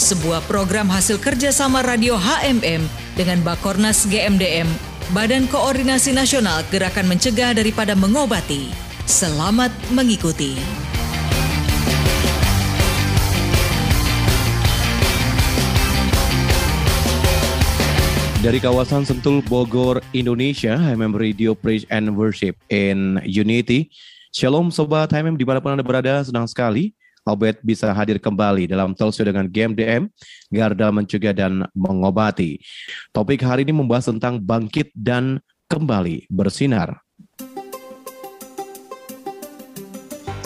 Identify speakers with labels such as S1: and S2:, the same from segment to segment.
S1: sebuah program hasil kerjasama Radio HMM dengan Bakornas GMDM, Badan Koordinasi Nasional Gerakan Mencegah Daripada Mengobati. Selamat mengikuti.
S2: Dari kawasan Sentul Bogor, Indonesia, HMM Radio Praise and Worship in Unity. Shalom Sobat HMM di mana pun Anda berada, senang sekali Obed bisa hadir kembali dalam talkshow dengan GMDM, Garda Mencegah dan Mengobati. Topik hari ini membahas tentang bangkit dan kembali bersinar.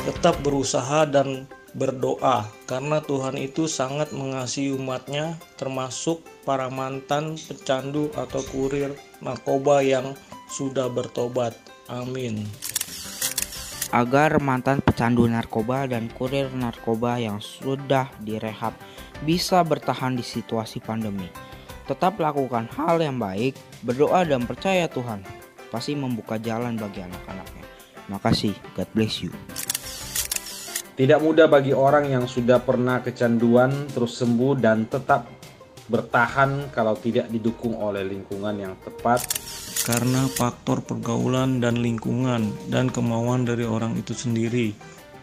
S3: Tetap berusaha dan berdoa karena Tuhan itu sangat mengasihi umatnya termasuk para mantan pecandu atau kurir narkoba yang sudah bertobat. Amin
S4: agar mantan pecandu narkoba dan kurir narkoba yang sudah direhab bisa bertahan di situasi pandemi. Tetap lakukan hal yang baik, berdoa dan percaya Tuhan pasti membuka jalan bagi anak-anaknya. Makasih, God bless you.
S5: Tidak mudah bagi orang yang sudah pernah kecanduan terus sembuh dan tetap bertahan kalau tidak didukung oleh lingkungan yang tepat
S3: karena faktor pergaulan dan lingkungan dan kemauan dari orang itu sendiri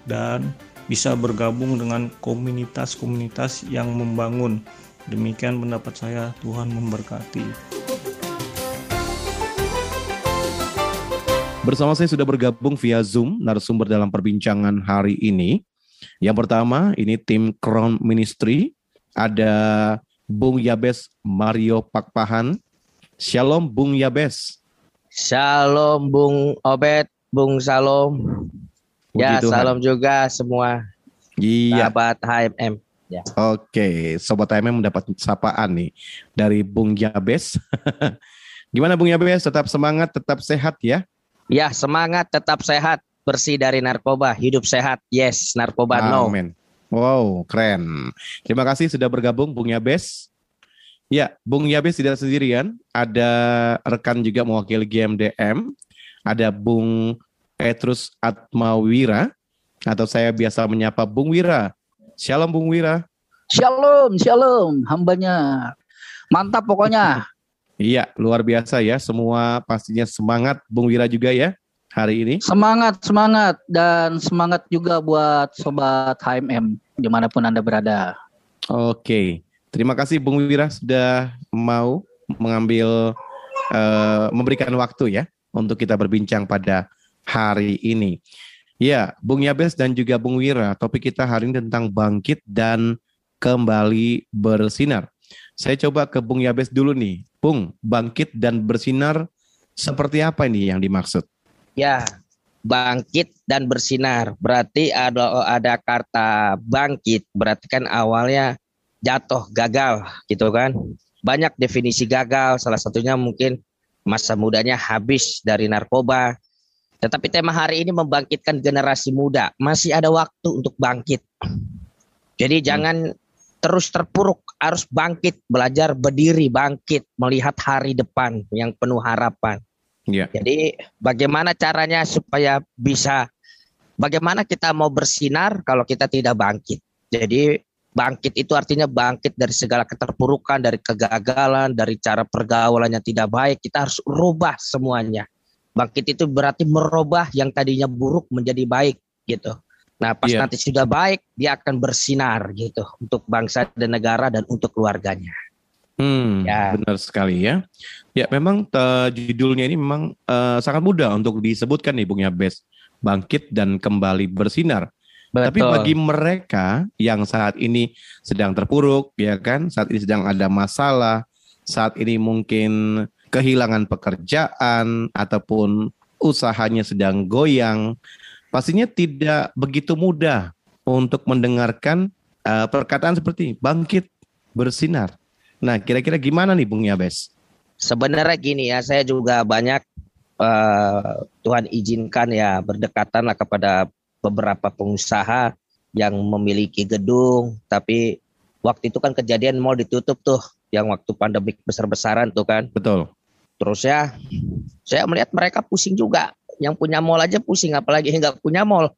S3: dan bisa bergabung dengan komunitas-komunitas yang membangun. Demikian pendapat saya, Tuhan memberkati.
S2: Bersama saya sudah bergabung via Zoom narasumber dalam perbincangan hari ini. Yang pertama, ini tim Crown Ministry. Ada Bung Yabes Mario Pakpahan, Shalom Bung Yabes.
S6: Shalom Bung Obed, Bung Salom. ya, Tuhan. salam juga semua.
S2: Iya.
S6: Sahabat HMM. Ya.
S2: Oke, sobat HMM mendapat sapaan nih dari Bung Yabes. Gimana Bung Yabes? Tetap semangat, tetap sehat ya?
S6: Ya, semangat, tetap sehat, bersih dari narkoba, hidup sehat. Yes, narkoba
S2: Amen. no. Wow, keren. Terima kasih sudah bergabung Bung Yabes. Ya, Bung Yabes tidak sendirian. Ada rekan juga mewakili GMDM. Ada Bung Petrus Atmawira atau saya biasa menyapa Bung Wira. Shalom Bung Wira.
S7: Shalom, shalom, hambanya. Mantap pokoknya.
S2: Iya, luar biasa ya. Semua pastinya semangat Bung Wira juga ya hari ini.
S7: Semangat, semangat. Dan semangat juga buat Sobat HMM di mana pun Anda berada.
S2: Oke. Terima kasih Bung Wira sudah mau mengambil uh, memberikan waktu ya untuk kita berbincang pada hari ini. Ya, Bung Yabes dan juga Bung Wira, topik kita hari ini tentang bangkit dan kembali bersinar. Saya coba ke Bung Yabes dulu nih. Bung, bangkit dan bersinar seperti apa ini yang dimaksud?
S6: Ya, bangkit dan bersinar. Berarti ada ada kata bangkit, berarti kan awalnya jatuh, gagal gitu kan. Banyak definisi gagal, salah satunya mungkin masa mudanya habis dari narkoba. Tetapi tema hari ini membangkitkan generasi muda. Masih ada waktu untuk bangkit. Jadi hmm. jangan terus terpuruk, harus bangkit, belajar berdiri, bangkit, melihat hari depan yang penuh harapan. Yeah. Jadi bagaimana caranya supaya bisa bagaimana kita mau bersinar kalau kita tidak bangkit. Jadi Bangkit itu artinya bangkit dari segala keterpurukan, dari kegagalan, dari cara pergaulan yang tidak baik. Kita harus rubah semuanya. Bangkit itu berarti merubah yang tadinya buruk menjadi baik gitu. Nah, pas yeah. nanti sudah baik, dia akan bersinar gitu untuk bangsa dan negara dan untuk keluarganya.
S2: Hmm, ya. benar sekali ya. Ya, memang uh, judulnya ini memang uh, sangat mudah untuk disebutkan nih Bung Yabes. Bangkit dan kembali bersinar. Betul. Tapi bagi mereka yang saat ini sedang terpuruk, ya kan, saat ini sedang ada masalah, saat ini mungkin kehilangan pekerjaan ataupun usahanya sedang goyang, pastinya tidak begitu mudah untuk mendengarkan uh, perkataan seperti bangkit, bersinar. Nah, kira-kira gimana nih Bung Yabes?
S6: Sebenarnya gini ya, saya juga banyak uh, Tuhan izinkan ya berdekatan lah kepada beberapa pengusaha yang memiliki gedung, tapi waktu itu kan kejadian mall ditutup tuh, yang waktu pandemik besar-besaran tuh kan.
S2: Betul.
S6: Terus ya, saya melihat mereka pusing juga. Yang punya mall aja pusing, apalagi yang nggak punya mall.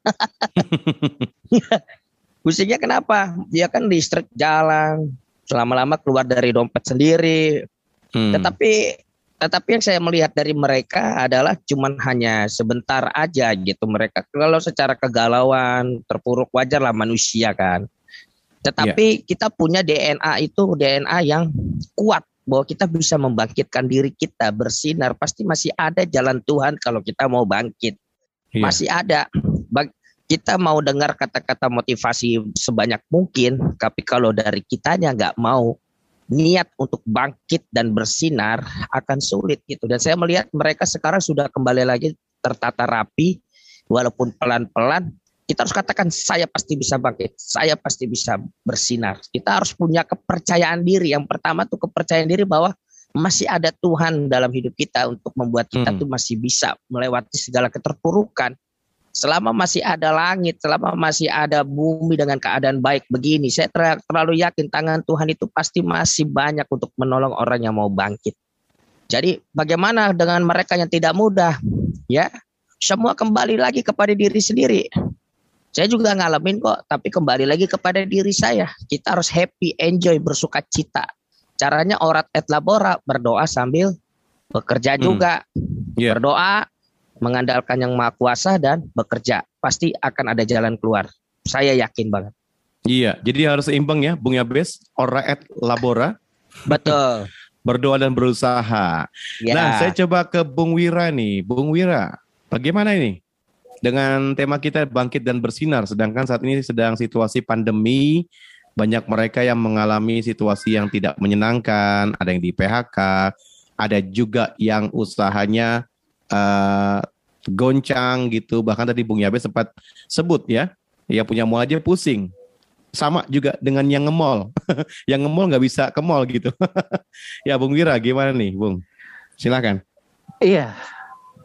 S6: Pusingnya kenapa? Dia kan listrik jalan, selama-lama keluar dari dompet sendiri. Hmm. Tetapi tetapi yang saya melihat dari mereka adalah cuman hanya sebentar aja gitu mereka. Kalau secara kegalauan terpuruk wajar lah manusia kan. Tetapi yeah. kita punya DNA itu DNA yang kuat bahwa kita bisa membangkitkan diri kita bersinar. Pasti masih ada jalan Tuhan kalau kita mau bangkit. Yeah. masih ada. Kita mau dengar kata-kata motivasi sebanyak mungkin, tapi kalau dari kitanya nggak mau niat untuk bangkit dan bersinar akan sulit gitu. Dan saya melihat mereka sekarang sudah kembali lagi tertata rapi, walaupun pelan-pelan. Kita harus katakan saya pasti bisa bangkit, saya pasti bisa bersinar. Kita harus punya kepercayaan diri. Yang pertama tuh kepercayaan diri bahwa masih ada Tuhan dalam hidup kita untuk membuat kita hmm. tuh masih bisa melewati segala keterpurukan selama masih ada langit, selama masih ada bumi dengan keadaan baik begini, saya ter terlalu yakin tangan Tuhan itu pasti masih banyak untuk menolong orang yang mau bangkit. Jadi bagaimana dengan mereka yang tidak mudah? Ya, semua kembali lagi kepada diri sendiri. Saya juga ngalamin kok, tapi kembali lagi kepada diri saya. Kita harus happy, enjoy, bersuka cita. Caranya orat et labora, berdoa sambil bekerja hmm. juga. Yeah. Berdoa, mengandalkan yang maha kuasa dan bekerja, pasti akan ada jalan keluar. Saya yakin banget.
S2: Iya, jadi harus seimbang ya, Bung Yabes, ora et labora.
S6: Betul.
S2: Berdoa dan berusaha. Ya. Nah, saya coba ke Bung Wira nih. Bung Wira, bagaimana ini? Dengan tema kita bangkit dan bersinar, sedangkan saat ini sedang situasi pandemi, banyak mereka yang mengalami situasi yang tidak menyenangkan, ada yang di PHK, ada juga yang usahanya uh, goncang gitu. Bahkan tadi Bung Yabe sempat sebut ya, ya punya mall aja pusing. Sama juga dengan yang nge-mall. yang nge-mall nggak bisa ke mall gitu. ya Bung Wira gimana nih Bung? Silakan.
S7: Iya.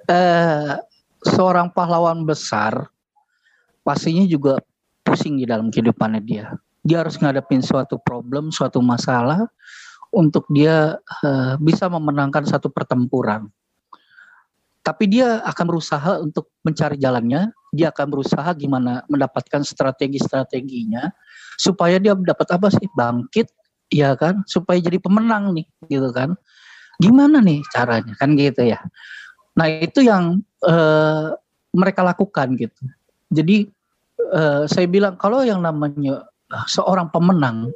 S7: Uh, seorang pahlawan besar pastinya juga pusing di dalam kehidupannya dia. Dia harus ngadepin suatu problem, suatu masalah untuk dia uh, bisa memenangkan satu pertempuran tapi dia akan berusaha untuk mencari jalannya, dia akan berusaha gimana mendapatkan strategi-strateginya supaya dia dapat apa sih? Bangkit ya kan? Supaya jadi pemenang nih gitu kan? Gimana nih caranya? Kan gitu ya. Nah itu yang uh, mereka lakukan gitu. Jadi uh, saya bilang kalau yang namanya seorang pemenang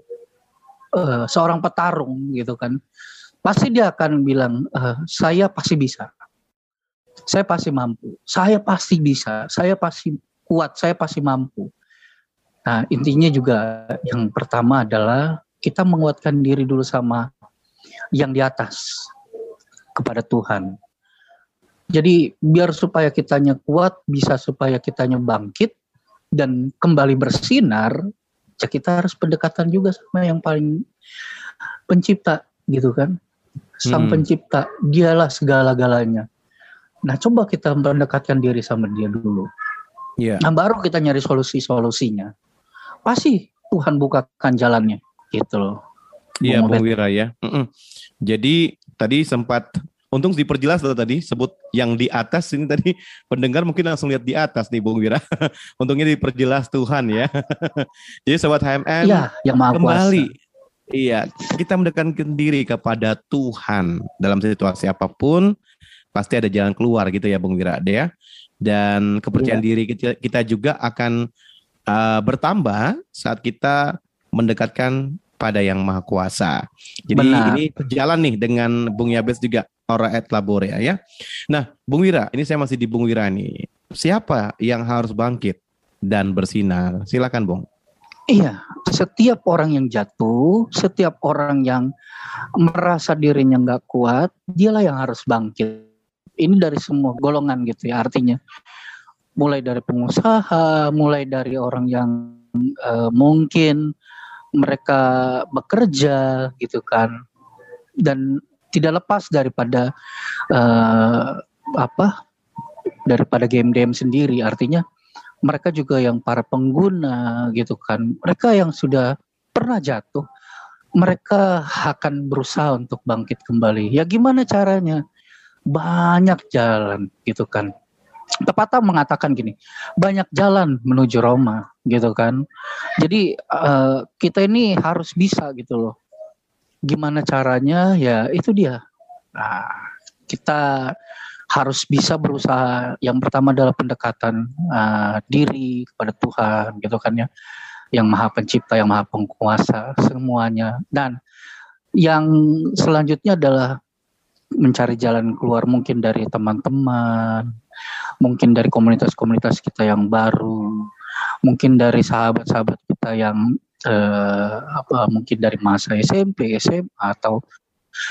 S7: uh, seorang petarung gitu kan pasti dia akan bilang saya pasti bisa saya pasti mampu, saya pasti bisa, saya pasti kuat, saya pasti mampu. Nah, intinya juga yang pertama adalah kita menguatkan diri dulu sama yang di atas kepada Tuhan. Jadi biar supaya kitanya kuat, bisa supaya kitanya bangkit dan kembali bersinar, ya kita harus pendekatan juga sama yang paling pencipta gitu kan. Sang hmm. pencipta, dialah segala-galanya. Nah, coba kita mendekatkan diri sama dia dulu. Yeah. Nah, baru kita nyari solusi-solusinya. Pasti Tuhan bukakan jalannya, gitu loh.
S2: Iya, Bung Wira ya. Mm -mm. Jadi tadi sempat untung diperjelas tadi sebut yang di atas ini tadi pendengar mungkin langsung lihat di atas nih Bung Wira. Untungnya diperjelas Tuhan ya. Jadi sobat HMN ya, yang maha kembali kuasa. Iya, kita mendekatkan diri kepada Tuhan dalam situasi apa pun pasti ada jalan keluar gitu ya Bung Wirade ya. Dan kepercayaan iya. diri kita, juga akan uh, bertambah saat kita mendekatkan pada yang maha kuasa. Jadi Benar. ini jalan nih dengan Bung Yabes juga ora et laborea ya. Nah, Bung Wira, ini saya masih di Bung Wira nih. Siapa yang harus bangkit dan bersinar? Silakan, Bung.
S7: Iya, setiap orang yang jatuh, setiap orang yang merasa dirinya nggak kuat, dialah yang harus bangkit ini dari semua golongan gitu ya artinya mulai dari pengusaha mulai dari orang yang uh, mungkin mereka bekerja gitu kan dan tidak lepas daripada uh, apa daripada game game sendiri artinya mereka juga yang para pengguna gitu kan mereka yang sudah pernah jatuh mereka akan berusaha untuk bangkit kembali. Ya gimana caranya? Banyak jalan gitu kan. Tepatnya mengatakan gini, banyak jalan menuju Roma gitu kan. Jadi uh, kita ini harus bisa gitu loh. Gimana caranya? Ya itu dia. Nah, kita harus bisa berusaha. Yang pertama adalah pendekatan uh, diri kepada Tuhan gitu kan ya yang maha pencipta, yang maha penguasa, semuanya. Dan yang selanjutnya adalah mencari jalan keluar mungkin dari teman-teman, mungkin dari komunitas-komunitas kita yang baru, mungkin dari sahabat-sahabat kita yang eh, apa mungkin dari masa SMP, SMA atau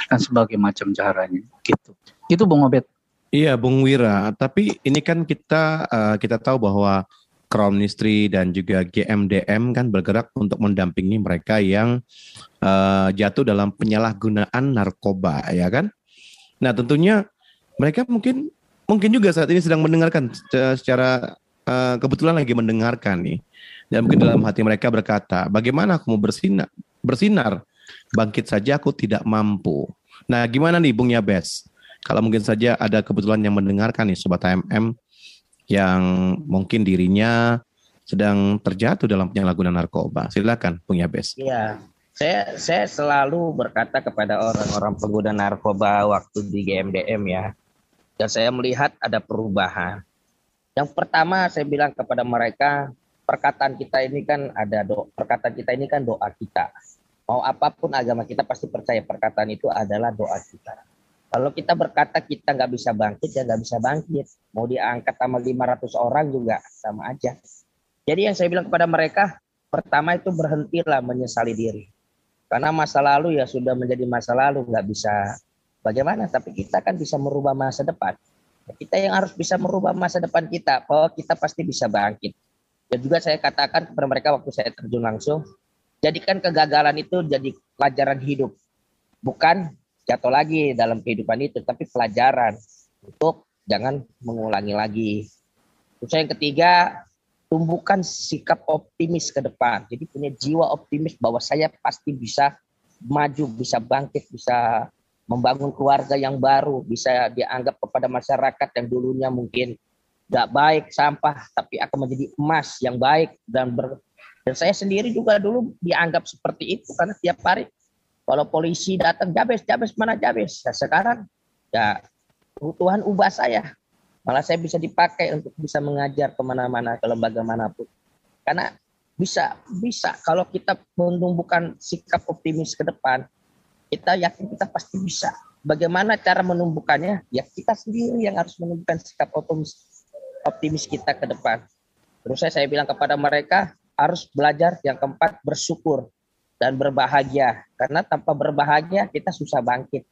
S7: dan sebagai macam caranya gitu. Itu Bung Obet.
S2: Iya, Bung Wira. Tapi ini kan kita uh, kita tahu bahwa Crown Ministry dan juga GMDM kan bergerak untuk mendampingi mereka yang uh, jatuh dalam penyalahgunaan narkoba ya kan. Nah tentunya mereka mungkin mungkin juga saat ini sedang mendengarkan secara uh, kebetulan lagi mendengarkan nih dan mungkin dalam hati mereka berkata bagaimana aku mau bersinar bersinar bangkit saja aku tidak mampu. Nah gimana nih Bung Yabes? Kalau mungkin saja ada kebetulan yang mendengarkan nih Sobat AMM yang mungkin dirinya sedang terjatuh dalam penyalahgunaan narkoba. Silakan, Bung Yabes.
S6: Iya, saya saya selalu berkata kepada orang-orang pengguna narkoba waktu di GMDM ya, dan saya melihat ada perubahan. Yang pertama saya bilang kepada mereka, perkataan kita ini kan ada do, perkataan kita ini kan doa kita. Mau apa pun agama kita pasti percaya perkataan itu adalah doa kita. Kalau kita berkata kita nggak bisa bangkit, ya nggak bisa bangkit. Mau diangkat sama 500 orang juga sama aja. Jadi yang saya bilang kepada mereka, pertama itu berhentilah menyesali diri. Karena masa lalu ya sudah menjadi masa lalu, nggak bisa bagaimana. Tapi kita kan bisa merubah masa depan. Kita yang harus bisa merubah masa depan kita, bahwa kita pasti bisa bangkit. Dan juga saya katakan kepada mereka waktu saya terjun langsung, jadikan kegagalan itu jadi pelajaran hidup. Bukan jatuh lagi dalam kehidupan itu, tapi pelajaran untuk jangan mengulangi lagi. Terus yang ketiga, tumbuhkan sikap optimis ke depan. Jadi punya jiwa optimis bahwa saya pasti bisa maju, bisa bangkit, bisa membangun keluarga yang baru, bisa dianggap kepada masyarakat yang dulunya mungkin tidak baik, sampah, tapi akan menjadi emas yang baik dan ber dan saya sendiri juga dulu dianggap seperti itu karena tiap hari kalau polisi datang, Jabes, Jabes, mana Jabes? Ya, sekarang ya Tuhan ubah saya. Malah saya bisa dipakai untuk bisa mengajar ke mana-mana, ke lembaga mana pun. Karena bisa, bisa. Kalau kita menumbuhkan sikap optimis ke depan, kita yakin kita pasti bisa. Bagaimana cara menumbuhkannya? Ya kita sendiri yang harus menumbuhkan sikap optimis, optimis kita ke depan. Terus saya, saya bilang kepada mereka, harus belajar yang keempat, bersyukur dan berbahagia. Karena tanpa berbahagia kita susah bangkit.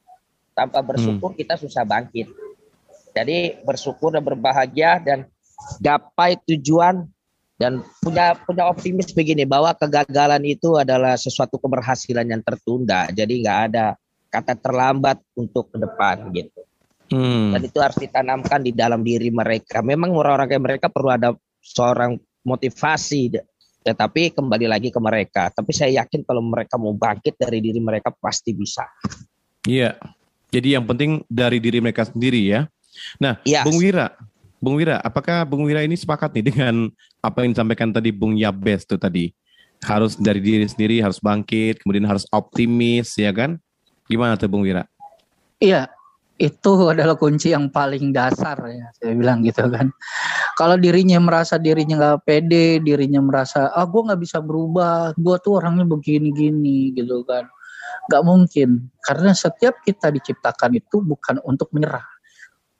S6: Tanpa bersyukur hmm. kita susah bangkit. Jadi bersyukur dan berbahagia dan gapai tujuan dan punya punya optimis begini bahwa kegagalan itu adalah sesuatu keberhasilan yang tertunda. Jadi nggak ada kata terlambat untuk ke depan gitu. Hmm. Dan itu harus ditanamkan di dalam diri mereka. Memang orang-orang kayak mereka perlu ada seorang motivasi tetapi kembali lagi ke mereka. Tapi saya yakin kalau mereka mau bangkit dari diri mereka pasti bisa.
S2: Iya. Jadi yang penting dari diri mereka sendiri ya. Nah, yes. Bung Wira, Bung Wira, apakah Bung Wira ini sepakat nih dengan apa yang disampaikan tadi Bung Yabes tuh tadi? Harus dari diri sendiri, harus bangkit, kemudian harus optimis, ya kan? Gimana tuh Bung Wira?
S7: Iya, itu adalah kunci yang paling dasar ya saya bilang gitu kan kalau dirinya merasa dirinya nggak pede dirinya merasa ah gue nggak bisa berubah gue tuh orangnya begini gini gitu kan nggak mungkin karena setiap kita diciptakan itu bukan untuk menyerah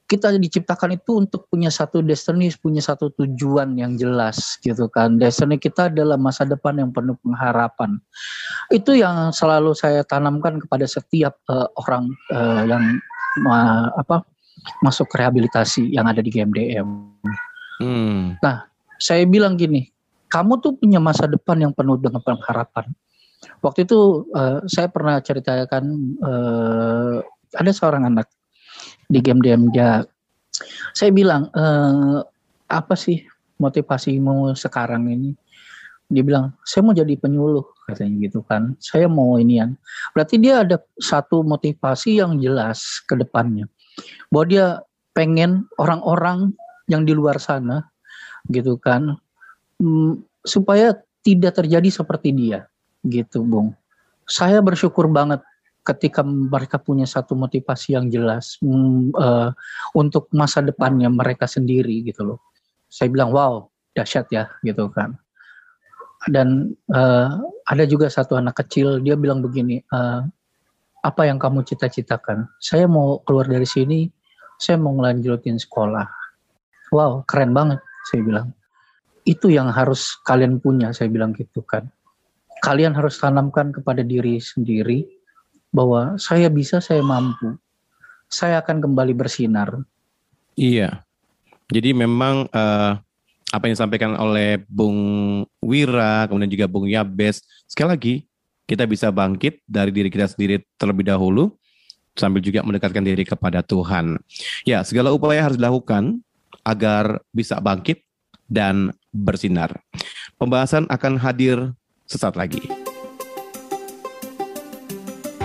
S7: kita diciptakan itu untuk punya satu destiny, punya satu tujuan yang jelas gitu kan. Destiny kita adalah masa depan yang penuh pengharapan. Itu yang selalu saya tanamkan kepada setiap uh, orang uh, yang ma, apa masuk rehabilitasi yang ada di GMDM. Hmm. Nah, saya bilang gini, kamu tuh punya masa depan yang penuh dengan pengharapan. Waktu itu uh, saya pernah ceritakan uh, ada seorang anak di game dia. Saya bilang uh, apa sih motivasimu sekarang ini? Dia bilang saya mau jadi penyuluh katanya gitu kan. Saya mau inian. Berarti dia ada satu motivasi yang jelas ke depannya. Bahwa dia pengen orang-orang yang di luar sana gitu kan hmm, supaya tidak terjadi seperti dia gitu Bung. Saya bersyukur banget ketika mereka punya satu motivasi yang jelas mm, uh, untuk masa depannya mereka sendiri gitu loh. Saya bilang wow dahsyat ya gitu kan. Dan uh, ada juga satu anak kecil dia bilang begini, uh, apa yang kamu cita-citakan? Saya mau keluar dari sini, saya mau ngelanjutin sekolah. Wow keren banget saya bilang. Itu yang harus kalian punya saya bilang gitu kan kalian harus tanamkan kepada diri sendiri bahwa saya bisa, saya mampu. Saya akan kembali bersinar.
S2: Iya. Jadi memang uh, apa yang disampaikan oleh Bung Wira, kemudian juga Bung Yabes, sekali lagi kita bisa bangkit dari diri kita sendiri terlebih dahulu, sambil juga mendekatkan diri kepada Tuhan. Ya, segala upaya harus dilakukan agar bisa bangkit dan bersinar. Pembahasan akan hadir sesaat lagi.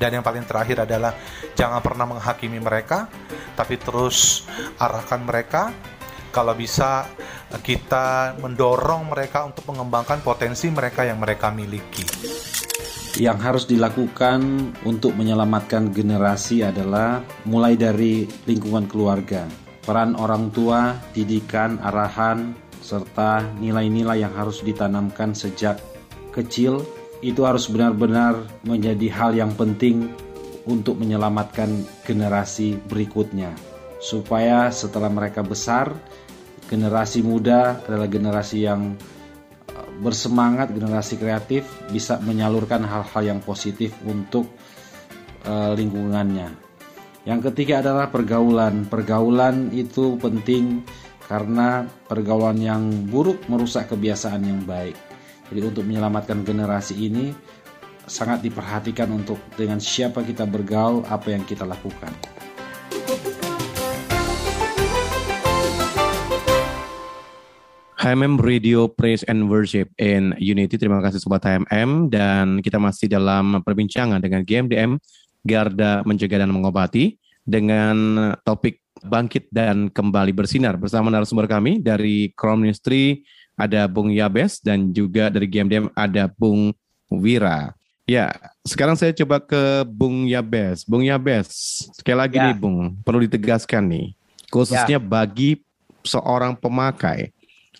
S8: Dan yang paling terakhir adalah jangan pernah menghakimi mereka, tapi terus arahkan mereka. Kalau bisa kita mendorong mereka untuk mengembangkan potensi mereka yang mereka miliki.
S5: Yang harus dilakukan untuk menyelamatkan generasi adalah mulai dari lingkungan keluarga, peran orang tua, didikan, arahan, serta nilai-nilai yang harus ditanamkan sejak kecil itu harus benar-benar menjadi hal yang penting untuk menyelamatkan generasi berikutnya supaya setelah mereka besar generasi muda adalah generasi yang uh, bersemangat, generasi kreatif bisa menyalurkan hal-hal yang positif untuk uh, lingkungannya. Yang ketiga adalah pergaulan. Pergaulan itu penting karena pergaulan yang buruk merusak kebiasaan yang baik. Jadi untuk menyelamatkan generasi ini sangat diperhatikan untuk dengan siapa kita bergaul, apa yang kita lakukan.
S2: HMM Radio Praise and Worship in Unity. Terima kasih Sobat HMM dan kita masih dalam perbincangan dengan GMDM Garda Mencegah dan Mengobati dengan topik bangkit dan kembali bersinar bersama narasumber kami dari Crown Ministry ada Bung Yabes dan juga dari GMDM ada Bung Wira. Ya, sekarang saya coba ke Bung Yabes. Bung Yabes, sekali lagi ya. nih Bung, perlu ditegaskan nih, khususnya ya. bagi seorang pemakai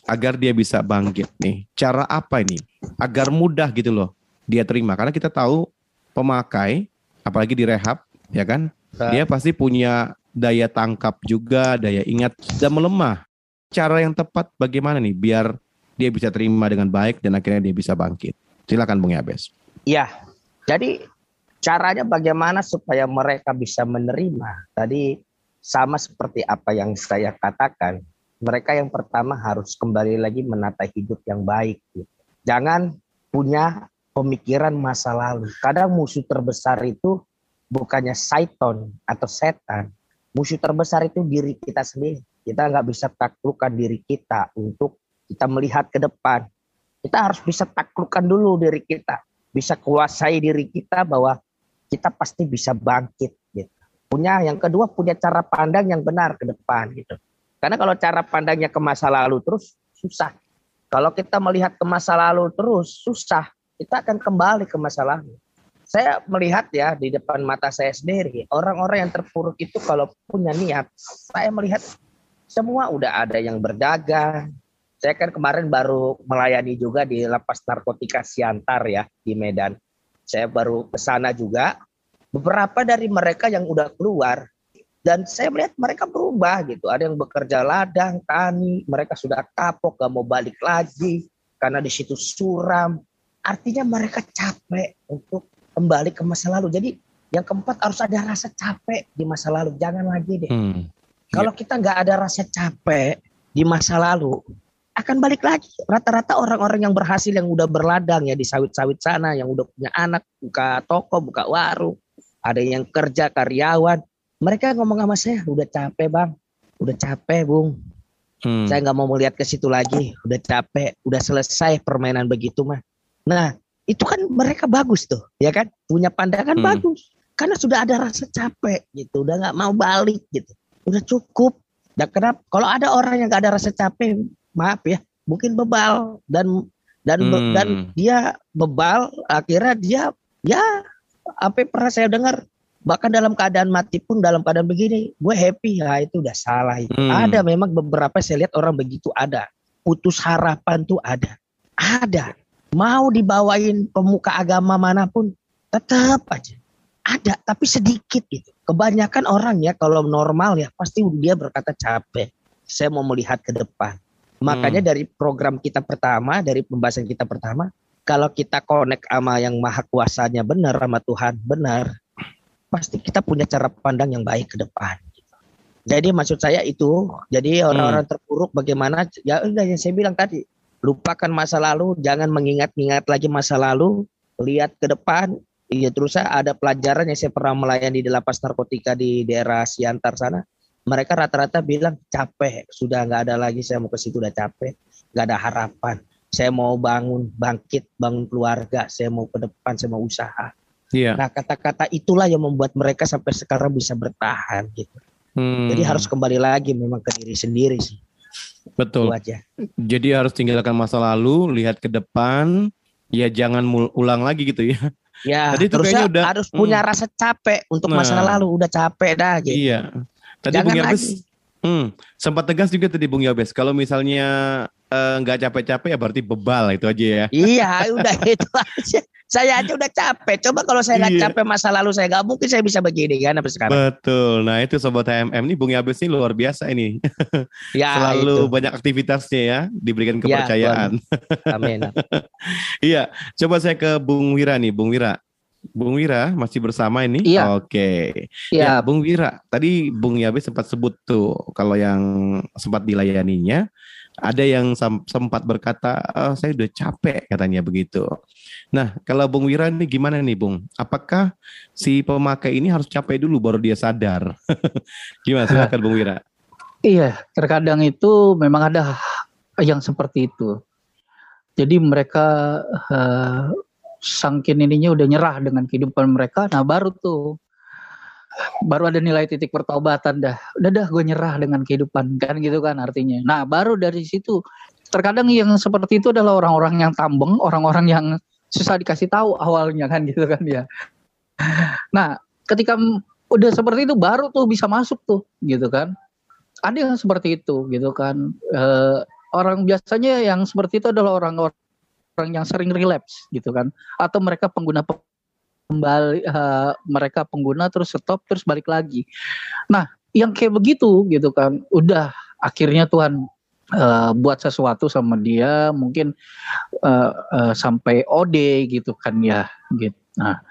S2: agar dia bisa bangkit nih. Cara apa ini? Agar mudah gitu loh dia terima. Karena kita tahu pemakai, apalagi di rehab, ya kan? Dia pasti punya daya tangkap juga, daya ingat dan melemah. Cara yang tepat bagaimana nih biar dia bisa terima dengan baik dan akhirnya dia bisa bangkit. Silakan Bung Yabes.
S6: Iya. Jadi caranya bagaimana supaya mereka bisa menerima? Tadi sama seperti apa yang saya katakan, mereka yang pertama harus kembali lagi menata hidup yang baik. Jangan punya pemikiran masa lalu. Kadang musuh terbesar itu bukannya saiton atau setan. Musuh terbesar itu diri kita sendiri. Kita nggak bisa taklukkan diri kita untuk kita melihat ke depan. Kita harus bisa taklukkan dulu diri kita, bisa kuasai diri kita bahwa kita pasti bisa bangkit gitu. Punya yang kedua punya cara pandang yang benar ke depan gitu. Karena kalau cara pandangnya ke masa lalu terus susah. Kalau kita melihat ke masa lalu terus susah, kita akan kembali ke masa lalu. Saya melihat ya di depan mata saya sendiri, orang-orang yang terpuruk itu kalau punya niat, saya melihat semua udah ada yang berdagang, saya kan kemarin baru melayani juga di lapas narkotika Siantar ya di Medan. Saya baru ke sana juga beberapa dari mereka yang udah keluar dan saya melihat mereka berubah gitu. Ada yang bekerja ladang, tani, mereka sudah kapok, gak mau balik lagi karena di situ suram. Artinya mereka capek untuk kembali ke masa lalu. Jadi yang keempat harus ada rasa capek di masa lalu. Jangan lagi deh. Hmm. Kalau kita nggak ada rasa capek di masa lalu, akan balik lagi. Rata-rata orang-orang yang berhasil yang udah berladang ya di sawit-sawit sana, yang udah punya anak, buka toko, buka warung, ada yang kerja karyawan, mereka ngomong sama saya udah capek bang. Udah capek bung. Hmm. saya nggak mau melihat ke situ lagi. Udah capek. Udah selesai permainan begitu mah. Nah itu kan mereka bagus tuh ya kan? Punya pandangan hmm. bagus. Karena sudah ada rasa capek gitu udah nggak mau balik gitu. Udah cukup. Dan kenapa? Kalau ada orang yang nggak ada rasa capek maaf ya mungkin bebal dan dan hmm. dan dia bebal akhirnya dia ya apa pernah saya dengar bahkan dalam keadaan mati pun dalam keadaan begini gue happy ya itu udah salah itu. Hmm. ada memang beberapa saya lihat orang begitu ada. Putus harapan tuh ada. Ada. Mau dibawain pemuka agama mana pun tetap aja. Ada tapi sedikit gitu. Kebanyakan orang ya kalau normal ya pasti dia berkata capek. Saya mau melihat ke depan makanya hmm. dari program kita pertama dari pembahasan kita pertama kalau kita connect sama yang maha kuasanya benar sama Tuhan benar pasti kita punya cara pandang yang baik ke depan. Jadi maksud saya itu, jadi orang-orang hmm. terpuruk bagaimana ya udah yang saya bilang tadi, lupakan masa lalu, jangan mengingat-ingat lagi masa lalu, lihat ke depan. Iya terus ada pelajaran yang saya pernah melayani di lapas narkotika di daerah Siantar sana. Mereka rata-rata bilang capek, sudah nggak ada lagi saya mau ke situ udah capek, nggak ada harapan. Saya mau bangun, bangkit, bangun keluarga, saya mau ke depan, saya mau usaha Iya. Nah kata-kata itulah yang membuat mereka sampai sekarang bisa bertahan gitu. Hmm. Jadi harus kembali lagi memang ke diri sendiri sih.
S2: Betul. aja. Jadi harus tinggalkan masa lalu, lihat ke depan, ya jangan ulang lagi gitu ya.
S6: Ya, Tadi terusnya udah, harus punya hmm. rasa capek untuk nah, masa lalu, udah capek dah gitu.
S2: Iya. Tadi Jangan Bung Yabes, hmm, sempat tegas juga tadi Bung Yabes, kalau misalnya eh, nggak uh, capek-capek ya berarti bebal itu aja ya.
S6: Iya, udah itu aja. Saya aja udah capek. Coba kalau saya nggak iya. capek masa lalu saya nggak mungkin saya bisa begini kan sampai sekarang.
S2: Betul. Nah itu sobat HMM nih Bung Yabes ini luar biasa ini. Ya, Selalu itu. banyak aktivitasnya ya, diberikan ya, kepercayaan. Ya, Amin. iya. Coba saya ke Bung Wira nih, Bung Wira. Bung Wira masih bersama ini?
S7: Iya.
S2: Oke. Iya. Ya, Bung Wira, tadi Bung Yabes sempat sebut tuh kalau yang sempat dilayaninya ada yang sempat berkata oh, saya udah capek katanya begitu. Nah, kalau Bung Wira ini gimana nih, Bung? Apakah si pemakai ini harus capek dulu baru dia sadar? gimana? Silakan Bung Wira.
S7: Iya, terkadang itu memang ada yang seperti itu. Jadi mereka uh, sangkin ininya udah nyerah dengan kehidupan mereka, nah baru tuh baru ada nilai titik pertobatan dah. Udah dah gue nyerah dengan kehidupan kan gitu kan artinya. Nah, baru dari situ terkadang yang seperti itu adalah orang-orang yang tambeng, orang-orang yang susah dikasih tahu awalnya kan gitu kan ya. Nah, ketika udah seperti itu baru tuh bisa masuk tuh gitu kan. Ada yang seperti itu gitu kan. E, orang biasanya yang seperti itu adalah orang-orang yang sering relapse gitu kan atau mereka pengguna kembali uh, mereka pengguna terus stop terus balik lagi. Nah, yang kayak begitu gitu kan udah akhirnya Tuhan uh, buat sesuatu sama dia mungkin uh, uh, sampai OD gitu kan ya gitu. Nah,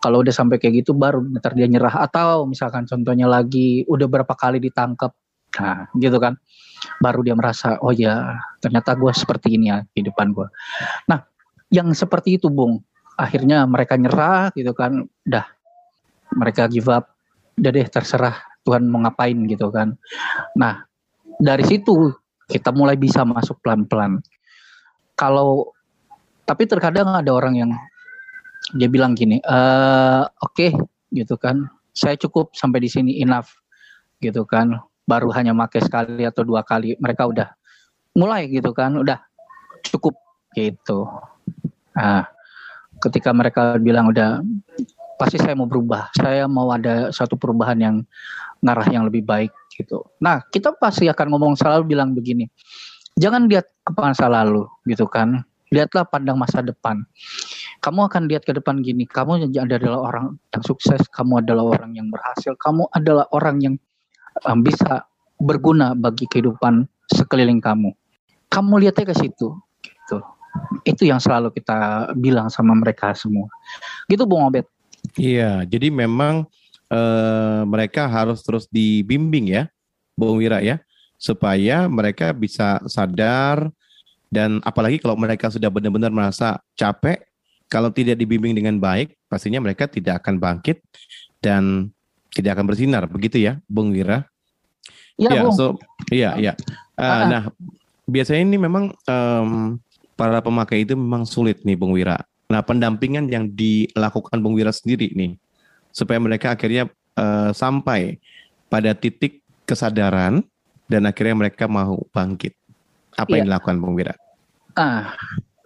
S7: kalau udah sampai kayak gitu baru ntar dia nyerah atau misalkan contohnya lagi udah berapa kali ditangkap nah gitu kan. Baru dia merasa oh ya ternyata gue seperti ini ya kehidupan gue nah yang seperti itu bung akhirnya mereka nyerah gitu kan. Udah mereka give up. Udah deh terserah Tuhan mau ngapain gitu kan. Nah dari situ kita mulai bisa masuk pelan-pelan. Kalau tapi terkadang ada orang yang dia bilang gini, e, oke okay, gitu kan, saya cukup sampai di sini enough gitu kan, baru hanya pakai sekali atau dua kali, mereka udah mulai gitu kan, udah cukup gitu. Nah, ketika mereka bilang udah pasti saya mau berubah, saya mau ada satu perubahan yang ngarah yang lebih baik gitu. Nah, kita pasti akan ngomong selalu bilang begini. Jangan lihat ke masa lalu gitu kan. Lihatlah pandang masa depan. kamu akan lihat ke depan gini, kamu adalah orang yang sukses, kamu adalah orang yang berhasil, kamu adalah orang yang um, bisa berguna bagi kehidupan sekeliling kamu. Kamu lihatnya ke situ, gitu. Itu yang selalu kita bilang sama mereka semua. Gitu Bung Obet.
S2: Iya, jadi memang uh, mereka harus terus dibimbing ya, Bung Wira ya, supaya mereka bisa sadar dan apalagi kalau mereka sudah benar-benar merasa capek, kalau tidak dibimbing dengan baik, pastinya mereka tidak akan bangkit dan tidak akan bersinar, begitu ya, Bung Wira?
S7: Iya, ya, Bung.
S2: So, iya, iya. Uh, nah, biasanya ini memang um, para pemakai itu memang sulit nih, Bung Wira. Nah, pendampingan yang dilakukan Bung Wira sendiri nih, supaya mereka akhirnya uh, sampai pada titik kesadaran dan akhirnya mereka mau bangkit. Apa ya. yang dilakukan Bung Wira?
S7: Ah,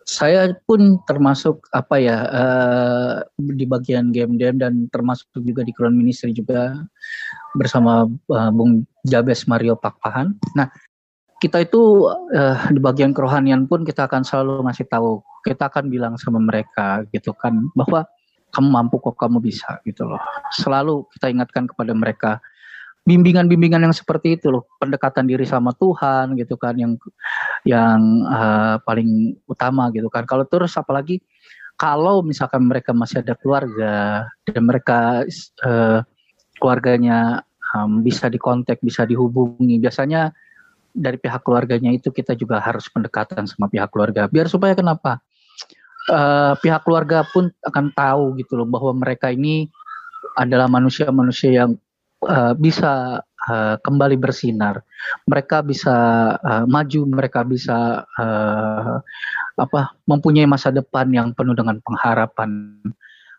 S7: saya pun termasuk apa ya uh, di bagian game game dan termasuk juga di Crown Ministry juga bersama uh, Bung Jabes Mario Pakpahan. Nah, kita itu uh, di bagian kerohanian pun kita akan selalu ngasih tahu, kita akan bilang sama mereka gitu kan bahwa kamu mampu kok kamu bisa gitu loh. Selalu kita ingatkan kepada mereka bimbingan-bimbingan yang seperti itu loh, pendekatan diri sama Tuhan gitu kan yang yang uh, paling utama gitu kan. Kalau terus apalagi kalau misalkan mereka masih ada keluarga dan mereka uh, keluarganya um, bisa dikontak, bisa dihubungi, biasanya dari pihak keluarganya itu kita juga harus pendekatan sama pihak keluarga. Biar supaya kenapa? Uh, pihak keluarga pun akan tahu gitu loh bahwa mereka ini adalah manusia-manusia yang uh, bisa uh, kembali bersinar, mereka bisa uh, maju, mereka bisa uh, apa mempunyai masa depan yang penuh dengan pengharapan.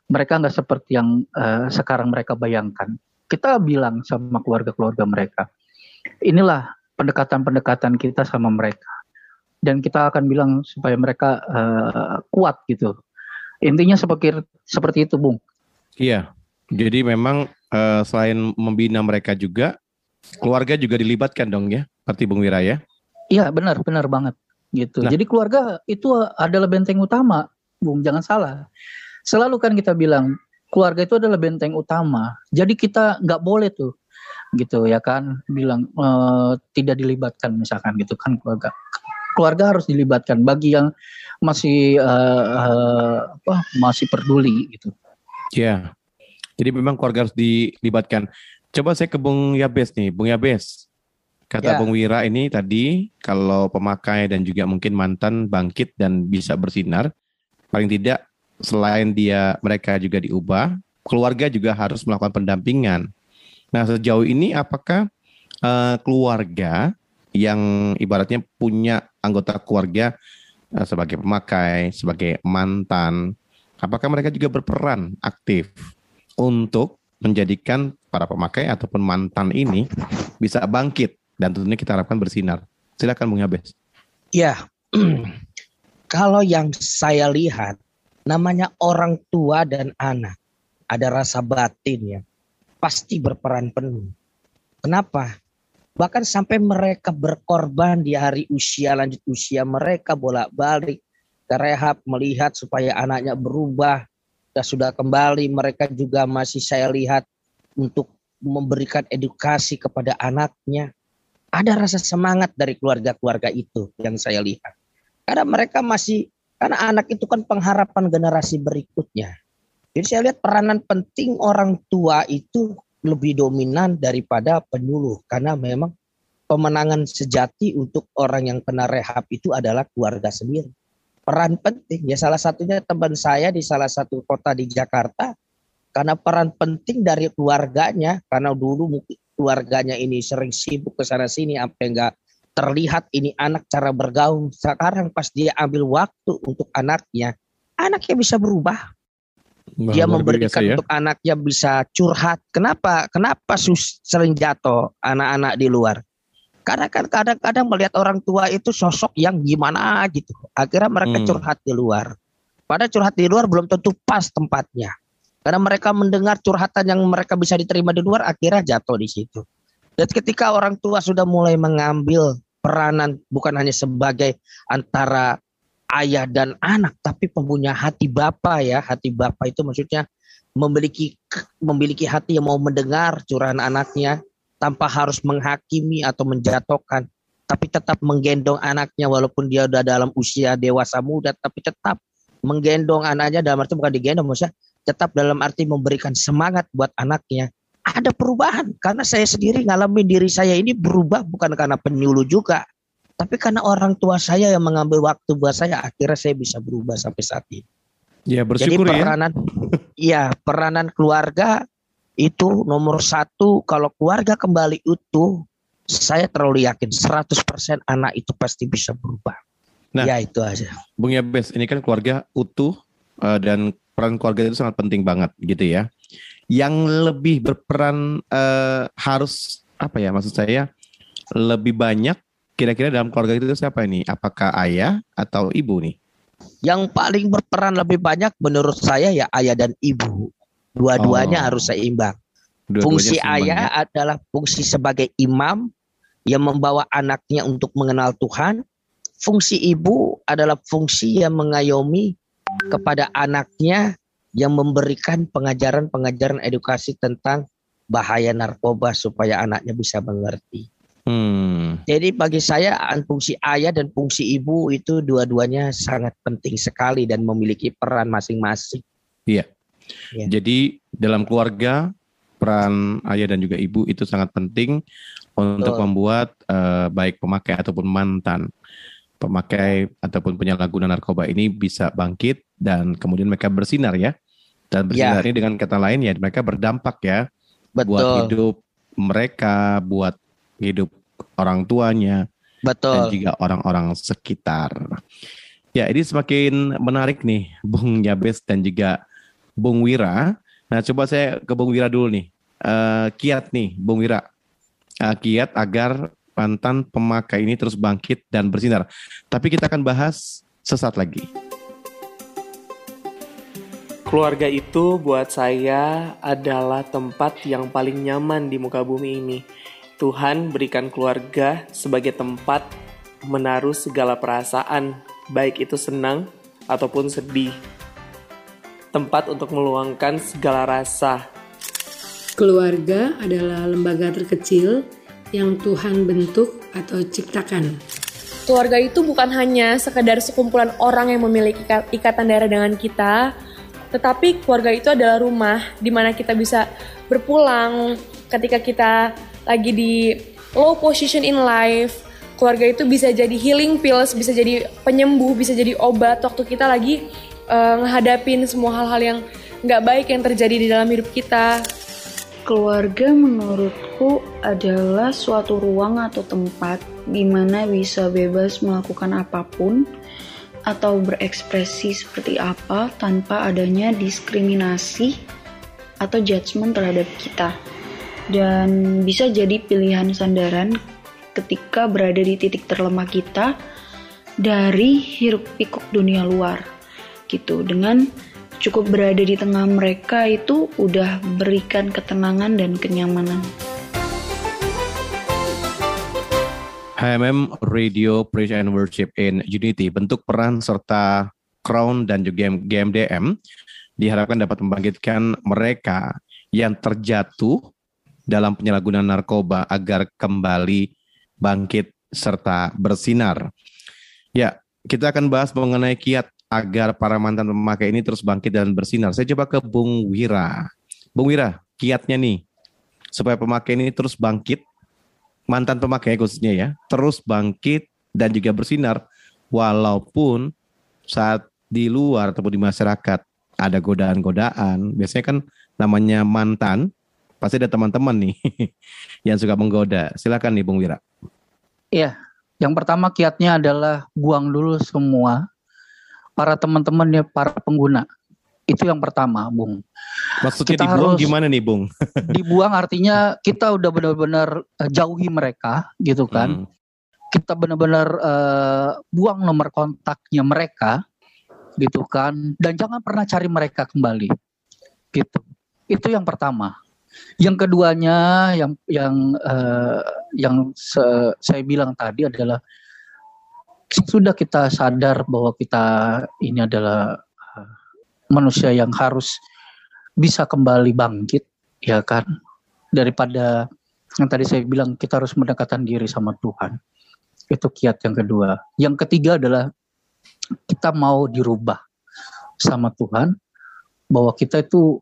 S7: Mereka nggak seperti yang uh, sekarang mereka bayangkan. Kita bilang sama keluarga-keluarga mereka, inilah pendekatan-pendekatan kita sama mereka, dan kita akan bilang supaya mereka uh, kuat gitu. Intinya seperti seperti itu, Bung.
S2: Iya, jadi memang uh, selain membina mereka juga, keluarga juga dilibatkan dong ya, seperti Bung Wira ya?
S7: Iya benar, benar banget gitu. Nah. Jadi keluarga itu adalah benteng utama, Bung, jangan salah. Selalu kan kita bilang keluarga itu adalah benteng utama. Jadi kita nggak boleh tuh gitu ya kan bilang e, tidak dilibatkan misalkan gitu kan keluarga keluarga harus dilibatkan bagi yang masih uh, uh, apa masih peduli gitu.
S2: Ya. Jadi memang keluarga harus dilibatkan. Coba saya ke Bung Yabes nih, Bung Yabes. Kata ya. Bung Wira ini tadi kalau pemakai dan juga mungkin mantan bangkit dan bisa bersinar, paling tidak selain dia mereka juga diubah, keluarga juga harus melakukan pendampingan. Nah sejauh ini apakah uh, keluarga yang ibaratnya punya anggota keluarga uh, sebagai pemakai, sebagai mantan, apakah mereka juga berperan aktif untuk menjadikan para pemakai ataupun mantan ini bisa bangkit dan tentunya kita harapkan bersinar. Silakan Bung Yabes.
S6: Ya, kalau yang saya lihat namanya orang tua dan anak ada rasa batin ya pasti berperan penuh. Kenapa? Bahkan sampai mereka berkorban di hari usia lanjut usia mereka bolak-balik ke rehab melihat supaya anaknya berubah sudah kembali mereka juga masih saya lihat untuk memberikan edukasi kepada anaknya. Ada rasa semangat dari keluarga-keluarga itu yang saya lihat. Karena mereka masih karena anak itu kan pengharapan generasi berikutnya. Jadi saya lihat peranan penting orang tua itu lebih dominan daripada penyuluh karena memang pemenangan sejati untuk orang yang kena rehab itu adalah keluarga sendiri peran penting. Ya salah satunya teman saya di salah satu kota di Jakarta karena peran penting dari keluarganya karena dulu mungkin keluarganya ini sering sibuk ke sana sini apa enggak terlihat ini anak cara bergaul. Sekarang pas dia ambil waktu untuk anaknya anaknya bisa berubah. Dia memberikan ya. untuk anaknya bisa curhat. Kenapa? Kenapa sus sering jatuh anak-anak di luar karena kan kadang-kadang melihat orang tua itu sosok yang gimana gitu. Akhirnya mereka hmm. curhat di luar. Pada curhat di luar belum tentu pas tempatnya. Karena mereka mendengar curhatan yang mereka bisa diterima di luar akhirnya jatuh di situ. Dan ketika orang tua sudah mulai mengambil peranan bukan hanya sebagai antara ayah dan anak, tapi mempunyai hati bapa ya. Hati bapa itu maksudnya memiliki memiliki hati yang mau mendengar curahan anaknya tanpa harus menghakimi atau menjatuhkan, tapi tetap menggendong anaknya walaupun dia udah dalam usia dewasa muda, tapi tetap menggendong anaknya dalam arti bukan digendong, maksudnya tetap dalam arti memberikan semangat buat anaknya. Ada perubahan karena saya sendiri ngalamin diri saya ini berubah bukan karena penyuluh juga, tapi karena orang tua saya yang mengambil waktu buat saya, akhirnya saya bisa berubah sampai saat ini.
S2: Ya bersyukur
S6: Jadi peranan, ya. ya peranan keluarga itu nomor satu kalau keluarga kembali utuh, saya terlalu yakin 100% anak itu pasti bisa berubah. Nah, ya itu aja.
S2: Bung Yabes, ini kan keluarga utuh uh, dan peran keluarga itu sangat penting banget gitu ya. Yang lebih berperan uh, harus apa ya maksud saya lebih banyak kira-kira dalam keluarga itu siapa ini? Apakah ayah atau ibu nih?
S6: Yang paling berperan lebih banyak menurut saya ya ayah dan ibu. Dua-duanya oh. harus seimbang. Dua fungsi ayah ya? adalah fungsi sebagai imam yang membawa anaknya untuk mengenal Tuhan. Fungsi ibu adalah fungsi yang mengayomi kepada anaknya yang memberikan pengajaran-pengajaran edukasi tentang bahaya narkoba supaya anaknya bisa mengerti. Hmm. Jadi bagi saya fungsi ayah dan fungsi ibu itu dua-duanya sangat penting sekali dan memiliki peran masing-masing.
S2: Iya. Ya. Jadi dalam keluarga peran ayah dan juga ibu itu sangat penting untuk membuat uh, baik pemakai ataupun mantan pemakai ataupun penyalahguna narkoba ini bisa bangkit dan kemudian mereka bersinar ya. Dan bersinar ya. ini dengan kata lain ya mereka berdampak ya Betul. buat hidup mereka, buat hidup orang tuanya,
S6: Betul.
S2: dan juga orang-orang sekitar. Ya, ini semakin menarik nih, Bung Yabes dan juga Bung Wira. Nah, coba saya ke Bung Wira dulu nih. Uh, kiat nih, Bung Wira. Uh, kiat agar mantan pemakai ini terus bangkit dan bersinar. Tapi kita akan bahas sesaat lagi.
S9: Keluarga itu buat saya adalah tempat yang paling nyaman di muka bumi ini Tuhan berikan keluarga sebagai tempat menaruh segala perasaan, baik itu senang ataupun sedih. Tempat untuk meluangkan segala rasa.
S10: Keluarga adalah lembaga terkecil yang Tuhan bentuk atau ciptakan.
S11: Keluarga itu bukan hanya sekedar sekumpulan orang yang memiliki ikatan darah dengan kita, tetapi keluarga itu adalah rumah di mana kita bisa berpulang ketika kita lagi di low position in life, keluarga itu bisa jadi healing pills, bisa jadi penyembuh, bisa jadi obat waktu kita lagi uh, ngehadapin semua hal-hal yang nggak baik yang terjadi di dalam hidup kita.
S10: Keluarga menurutku adalah suatu ruang atau tempat di mana bisa bebas melakukan apa pun atau berekspresi seperti apa tanpa adanya diskriminasi atau judgement terhadap kita dan bisa jadi pilihan sandaran ketika berada di titik terlemah kita dari hiruk pikuk dunia luar gitu dengan cukup berada di tengah mereka itu udah berikan ketenangan dan kenyamanan.
S2: HMM Radio Praise and Worship in Unity bentuk peran serta Crown dan juga GMDM diharapkan dapat membangkitkan mereka yang terjatuh dalam penyalahgunaan narkoba agar kembali bangkit serta bersinar. Ya, kita akan bahas mengenai kiat agar para mantan pemakai ini terus bangkit dan bersinar. Saya coba ke Bung Wira. Bung Wira, kiatnya nih supaya pemakai ini terus bangkit, mantan pemakai khususnya ya, terus bangkit dan juga bersinar walaupun saat di luar ataupun di masyarakat ada godaan-godaan. Biasanya kan namanya mantan pasti ada teman-teman nih yang suka menggoda. Silakan nih Bung Wira.
S7: Iya, yang pertama kiatnya adalah buang dulu semua para teman-teman ya para pengguna. Itu yang pertama, Bung.
S2: Maksudnya kita dibuang harus gimana nih, Bung?
S7: dibuang artinya kita udah benar-benar uh, jauhi mereka, gitu kan? Hmm. Kita benar-benar uh, buang nomor kontaknya mereka, gitu kan? Dan jangan pernah cari mereka kembali, gitu. Itu yang pertama. Yang keduanya yang yang uh, yang se, saya bilang tadi adalah sudah kita sadar bahwa kita ini adalah uh, manusia yang harus bisa kembali bangkit, ya kan? Daripada yang tadi saya bilang kita harus mendekatkan diri sama Tuhan. Itu kiat yang kedua. Yang ketiga adalah kita mau dirubah sama Tuhan bahwa kita itu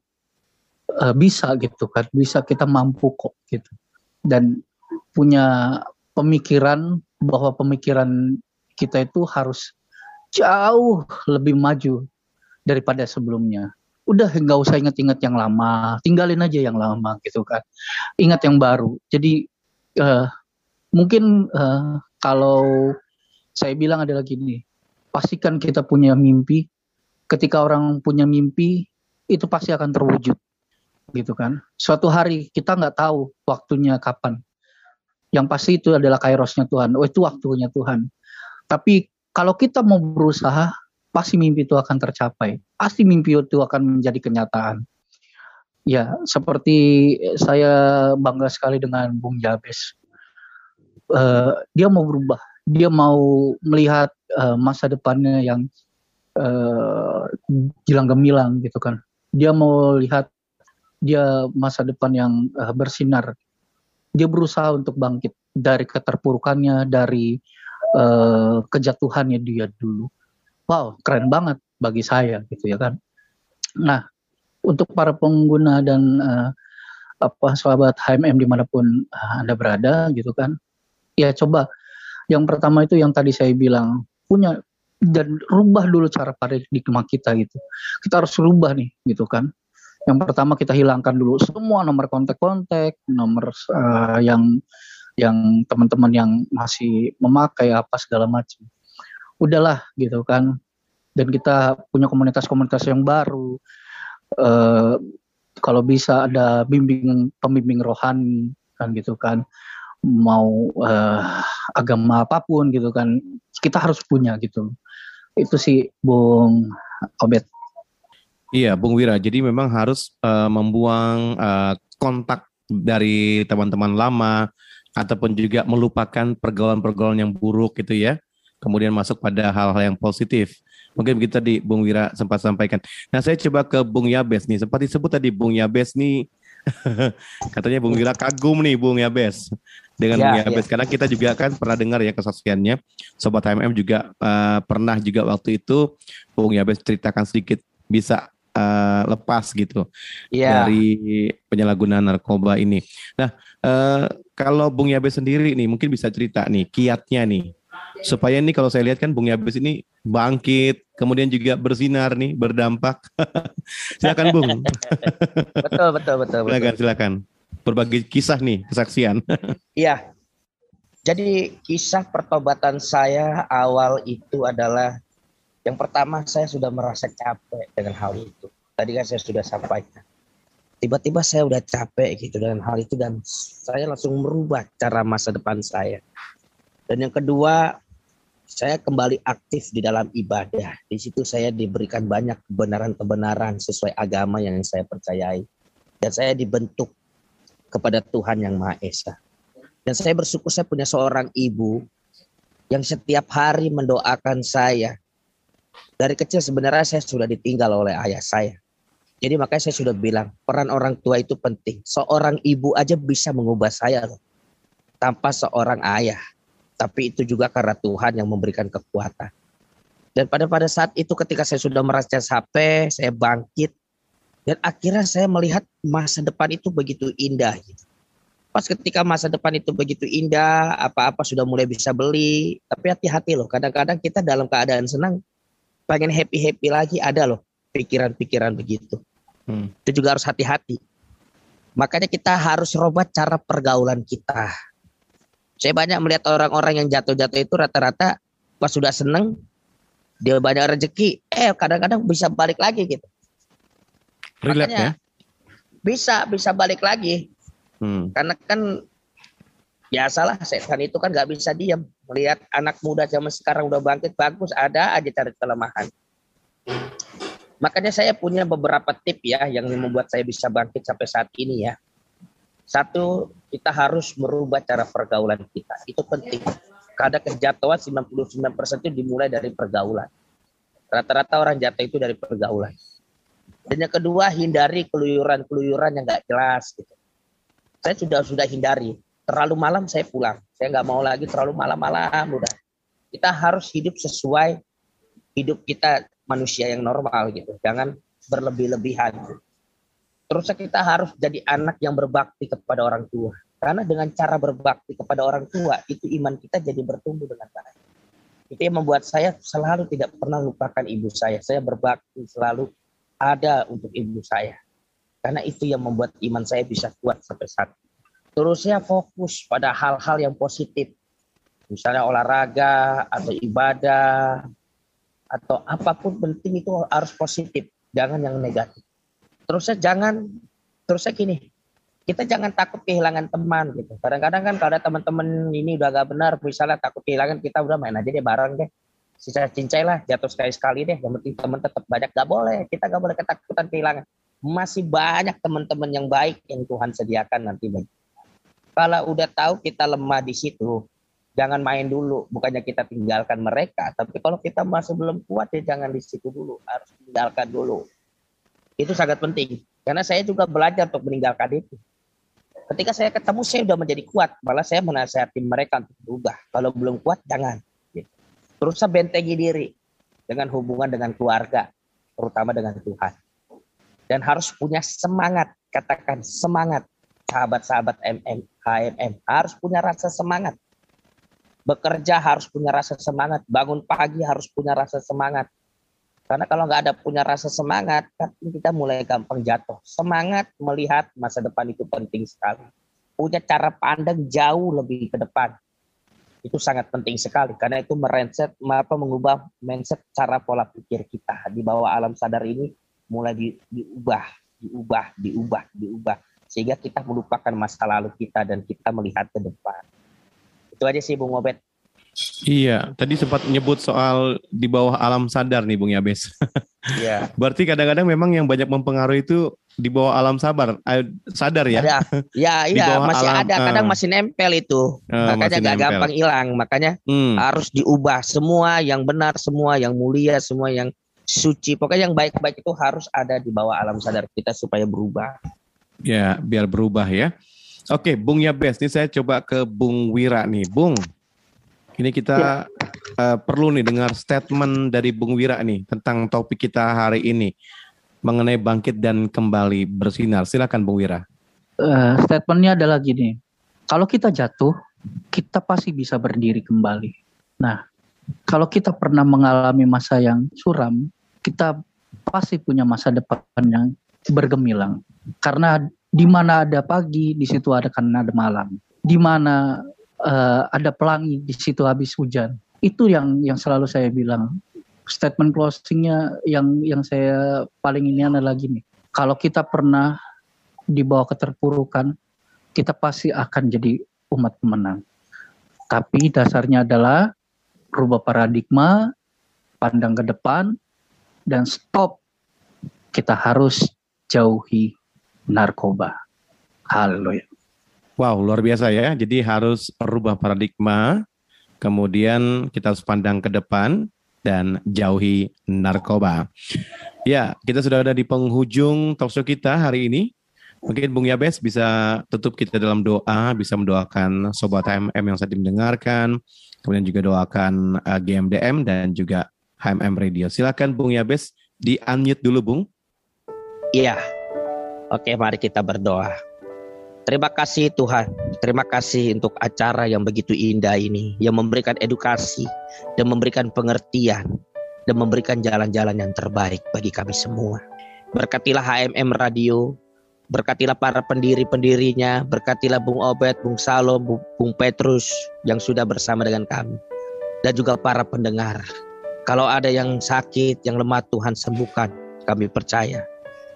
S7: uh, bisa gitu kan, bisa kita mampu kok gitu. Dan punya pemikiran bahwa pemikiran kita itu harus jauh lebih maju daripada sebelumnya. Udah nggak usah ingat-ingat yang lama, tinggalin aja yang lama gitu kan. Ingat yang baru. Jadi uh, mungkin uh, kalau saya bilang adalah gini, pastikan kita punya mimpi. Ketika orang punya mimpi, itu pasti akan terwujud, gitu kan. Suatu hari kita nggak tahu waktunya kapan. Yang pasti itu adalah kairosnya Tuhan. Oh itu waktunya Tuhan. Tapi kalau kita mau berusaha, pasti mimpi itu akan tercapai. Pasti mimpi itu akan menjadi kenyataan. Ya, seperti saya bangga sekali dengan Bung Jabes. Uh, dia mau berubah, dia mau melihat uh, masa depannya yang uh, gemilang gitu kan. Dia mau lihat dia masa depan yang uh, bersinar. Dia berusaha untuk bangkit dari keterpurukannya, dari uh, kejatuhannya dia dulu. Wow, keren banget bagi saya gitu ya kan. Nah, untuk para pengguna dan uh, apa sahabat HMM di mana pun uh, anda berada gitu kan, ya coba yang pertama itu yang tadi saya bilang punya dan rubah dulu cara paradigma kita gitu. Kita harus rubah nih gitu kan. Yang pertama kita hilangkan dulu semua nomor kontak-kontak, nomor uh, yang yang teman-teman yang masih memakai apa segala macam. Udahlah gitu kan. Dan kita punya komunitas-komunitas yang baru. Uh, kalau bisa ada bimbing pembimbing rohani kan gitu kan mau uh, agama apa pun gitu kan kita harus punya gitu itu sih Bung Obet
S2: Iya Bung Wira jadi memang harus uh, membuang uh, kontak dari teman-teman lama ataupun juga melupakan pergaulan-pergaulan yang buruk gitu ya. Kemudian masuk pada hal-hal yang positif. Mungkin begitu tadi Bung Wira sempat sampaikan. Nah saya coba ke Bung Yabes nih. Sempat disebut tadi Bung Yabes nih. katanya Bung Wira kagum nih Bung Yabes dengan ya, Bung Yabes. Ya. Karena kita juga kan pernah dengar ya kesaksiannya. Sobat HMM juga uh, pernah juga waktu itu Bung Yabes ceritakan sedikit bisa uh, lepas gitu ya. dari penyalahgunaan narkoba ini. Nah, uh, kalau Bung Yabes sendiri nih mungkin bisa cerita nih kiatnya nih. Supaya ini kalau saya lihat kan Bung Yabes ini bangkit kemudian juga bersinar nih berdampak. Silakan Bung.
S6: Betul betul betul
S2: silakan silakan. Berbagi kisah nih kesaksian.
S6: Iya. Jadi kisah pertobatan saya awal itu adalah yang pertama saya sudah merasa capek dengan hal itu. Tadi kan saya sudah sampaikan tiba-tiba saya udah capek gitu dengan hal itu dan saya langsung merubah cara masa depan saya. Dan yang kedua, saya kembali aktif di dalam ibadah. Di situ saya diberikan banyak kebenaran-kebenaran sesuai agama yang saya percayai. Dan saya dibentuk kepada Tuhan yang Maha Esa. Dan saya bersyukur saya punya seorang ibu yang setiap hari mendoakan saya. Dari kecil sebenarnya saya sudah ditinggal oleh ayah saya. Jadi makanya saya sudah bilang peran orang tua itu penting. Seorang ibu aja bisa mengubah saya loh. Tanpa seorang ayah. Tapi itu juga karena Tuhan yang memberikan kekuatan. Dan pada pada saat itu ketika saya sudah merasa capek, saya bangkit. Dan akhirnya saya melihat masa depan itu begitu indah gitu. Pas ketika masa depan itu begitu indah, apa-apa sudah mulai bisa beli. Tapi hati-hati loh, kadang-kadang kita dalam keadaan senang, pengen happy-happy lagi ada loh pikiran-pikiran begitu. Hmm. Itu juga harus hati-hati. Makanya kita harus robot cara pergaulan kita. Saya banyak melihat orang-orang yang jatuh-jatuh itu rata-rata pas sudah seneng dia banyak rezeki, eh kadang-kadang bisa balik lagi gitu.
S2: Relap ya?
S6: Bisa, bisa balik lagi. Hmm. Karena kan biasalah setan itu kan nggak bisa diam melihat anak muda zaman sekarang udah bangkit bagus ada aja cari kelemahan Makanya saya punya beberapa tip ya yang membuat saya bisa bangkit sampai saat ini ya. Satu, kita harus merubah cara pergaulan kita. Itu penting. Karena kejatuhan 99% itu dimulai dari pergaulan. Rata-rata orang jatuh itu dari pergaulan. Dan yang kedua, hindari keluyuran-keluyuran yang nggak jelas. Gitu. Saya sudah sudah hindari. Terlalu malam saya pulang. Saya nggak mau lagi terlalu malam-malam. Udah. Kita harus hidup sesuai hidup kita manusia yang normal gitu. Jangan berlebih-lebihan. Terus kita harus jadi anak yang berbakti kepada orang tua. Karena dengan cara berbakti kepada orang tua, itu iman kita jadi bertumbuh dengan baik. Itu yang membuat saya selalu tidak pernah lupakan ibu saya. Saya berbakti selalu ada untuk ibu saya. Karena itu yang membuat iman saya bisa kuat sampai saat ini. Terusnya fokus pada hal-hal yang positif. Misalnya olahraga atau ibadah atau apa pun penting itu harus positif, jangan yang negatif. Terusnya jangan terusnya gini, kita jangan takut kehilangan teman gitu. Kadang-kadang kan kalau ada teman-teman ini udah gak benar, misalnya takut kehilangan kita udah main aja deh bareng deh. Sisa cincai lah, jatuh sekali-sekali deh. Yang penting teman tetap banyak. Gak boleh, kita gak boleh ketakutan kehilangan. Masih banyak teman-teman yang baik yang Tuhan sediakan nanti. Kalau udah tahu kita lemah di situ, jangan main dulu. Bukannya kita tinggalkan mereka, tapi kalau kita masih belum kuat ya jangan di situ dulu, harus tinggalkan dulu. Itu sangat penting. Karena saya juga belajar untuk meninggalkan itu Ketika saya ketemu saya sudah menjadi kuat, malah saya menasihati mereka untuk berubah. Kalau belum kuat jangan. Gitu. Terus saya bentengi diri dengan hubungan dengan keluarga, terutama dengan Tuhan. Dan harus punya semangat, katakan semangat. Sahabat-sahabat MM, HMM harus punya rasa semangat. Bekerja harus punya rasa semangat, bangun pagi harus punya rasa semangat, karena kalau nggak ada punya rasa semangat, kan kita mulai gampang jatuh. Semangat melihat masa depan itu penting sekali. Punya cara pandang jauh lebih ke depan. Itu sangat penting sekali karena itu merenset apa mengubah mindset cara pola pikir kita di bawah alam sadar ini mulai di, diubah, diubah, diubah, diubah sehingga kita melupakan masa lalu kita dan kita melihat ke depan. Itu aja sih Bung Obet.
S2: Iya, tadi sempat menyebut soal di bawah alam sadar nih Bung Yabes. Iya. Berarti kadang-kadang memang yang banyak mempengaruhi itu di bawah alam sabar, eh, sadar ya?
S6: Ada. Ya, iya, masih alam, ada, kadang uh, masih nempel itu. Uh, Makanya gak gampang hilang. Makanya hmm. harus diubah semua yang benar, semua yang mulia, semua yang suci. Pokoknya yang baik-baik itu harus ada di bawah alam sadar kita supaya berubah.
S2: Ya, biar berubah ya. Oke, Bung Yabes, ini saya coba ke Bung Wira nih. Bung, ini kita ya. uh, perlu nih dengar statement dari Bung Wira nih tentang topik kita hari ini mengenai bangkit dan kembali bersinar. Silakan Bung Wira.
S7: Uh, statementnya adalah gini, kalau kita jatuh, kita pasti bisa berdiri kembali. Nah, kalau kita pernah mengalami masa yang suram, kita pasti punya masa depan yang bergemilang. Karena di mana ada pagi, di situ ada kan ada malam. Di mana uh, ada pelangi di situ habis hujan. Itu yang yang selalu saya bilang. Statement closingnya yang yang saya paling ini adalah gini. Kalau kita pernah dibawa keterpurukan, kita pasti akan jadi umat pemenang. Tapi dasarnya adalah rubah paradigma, pandang ke depan, dan stop. Kita harus jauhi narkoba. Haleluya.
S2: Wow, luar biasa ya. Jadi harus rubah paradigma, kemudian kita harus pandang ke depan dan jauhi narkoba. Ya, kita sudah ada di penghujung talkshow kita hari ini. Mungkin Bung Yabes bisa tutup kita dalam doa, bisa mendoakan Sobat HMM yang saat mendengarkan, kemudian juga doakan uh, GMDM dan juga HMM Radio. Silakan Bung Yabes di-unmute dulu Bung.
S6: Iya. Oke, mari kita berdoa. Terima kasih Tuhan. Terima kasih untuk acara yang begitu indah ini yang memberikan edukasi dan memberikan pengertian dan memberikan jalan-jalan yang terbaik bagi kami semua. Berkatilah HMM Radio, berkatilah para pendiri-pendirinya, berkatilah Bung Obed, Bung Salom, Bung Petrus yang sudah bersama dengan kami. Dan juga para pendengar. Kalau ada yang sakit, yang lemah Tuhan sembuhkan. Kami percaya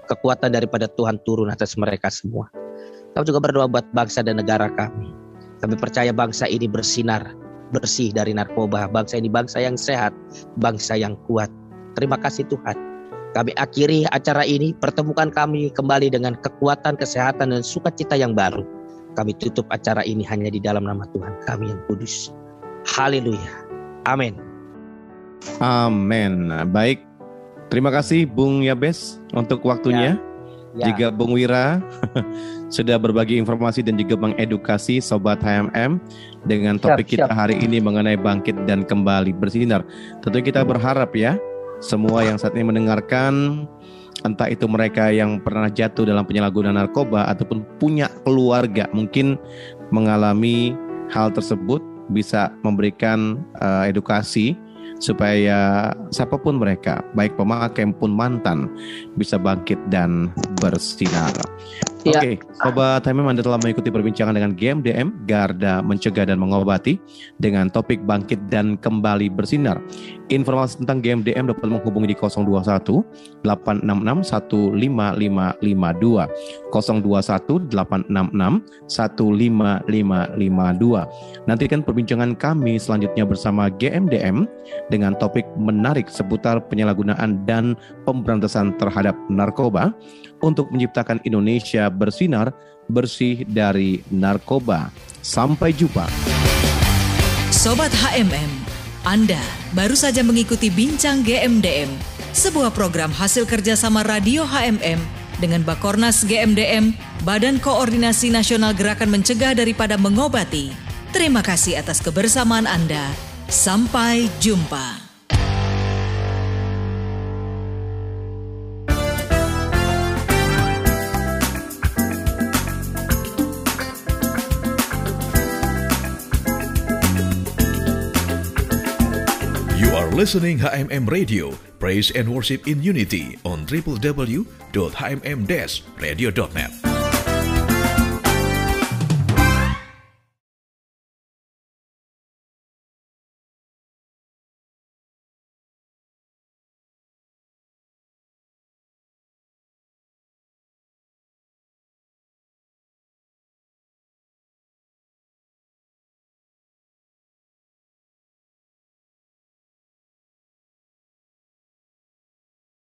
S6: kekuatan daripada Tuhan turun atas mereka semua. Kami juga berdoa buat bangsa dan negara kami. Kami percaya bangsa ini bersinar, bersih dari narkoba. Bangsa ini bangsa yang sehat, bangsa yang kuat. Terima kasih Tuhan. Kami akhiri acara ini, pertemukan kami kembali dengan kekuatan, kesehatan, dan sukacita yang baru. Kami tutup acara ini hanya di dalam nama Tuhan kami yang kudus. Haleluya. Amin.
S2: Amin. Baik. Terima kasih Bung Yabes untuk waktunya. Ya. Ya. Juga Bung Wira sudah berbagi informasi dan juga mengedukasi Sobat HMM dengan topik siap, kita siap. hari ini mengenai bangkit dan kembali bersinar. Tentu kita berharap ya semua yang saat ini mendengarkan entah itu mereka yang pernah jatuh dalam penyalahgunaan narkoba ataupun punya keluarga mungkin mengalami hal tersebut bisa memberikan uh, edukasi supaya siapa pun mereka, baik pemakai maupun mantan, bisa bangkit dan bersinar. Ya. Oke, okay, Sobat HMM Anda telah mengikuti perbincangan dengan GMDM, Garda Mencegah dan Mengobati, dengan topik bangkit dan kembali bersinar. Informasi tentang GMDM dapat menghubungi di 021 866 15552 021 866 15552. Nantikan perbincangan kami selanjutnya bersama GMDM dengan topik menarik seputar penyalahgunaan dan pemberantasan terhadap narkoba untuk menciptakan Indonesia bersinar bersih dari narkoba. Sampai jumpa.
S1: Sobat HMM anda baru saja mengikuti Bincang GMDM, sebuah program hasil kerjasama Radio HMM dengan Bakornas GMDM, Badan Koordinasi Nasional Gerakan Mencegah Daripada Mengobati. Terima kasih atas kebersamaan Anda. Sampai jumpa.
S12: Listening HMM Radio, Praise and Worship in Unity on www.hmm-radio.net.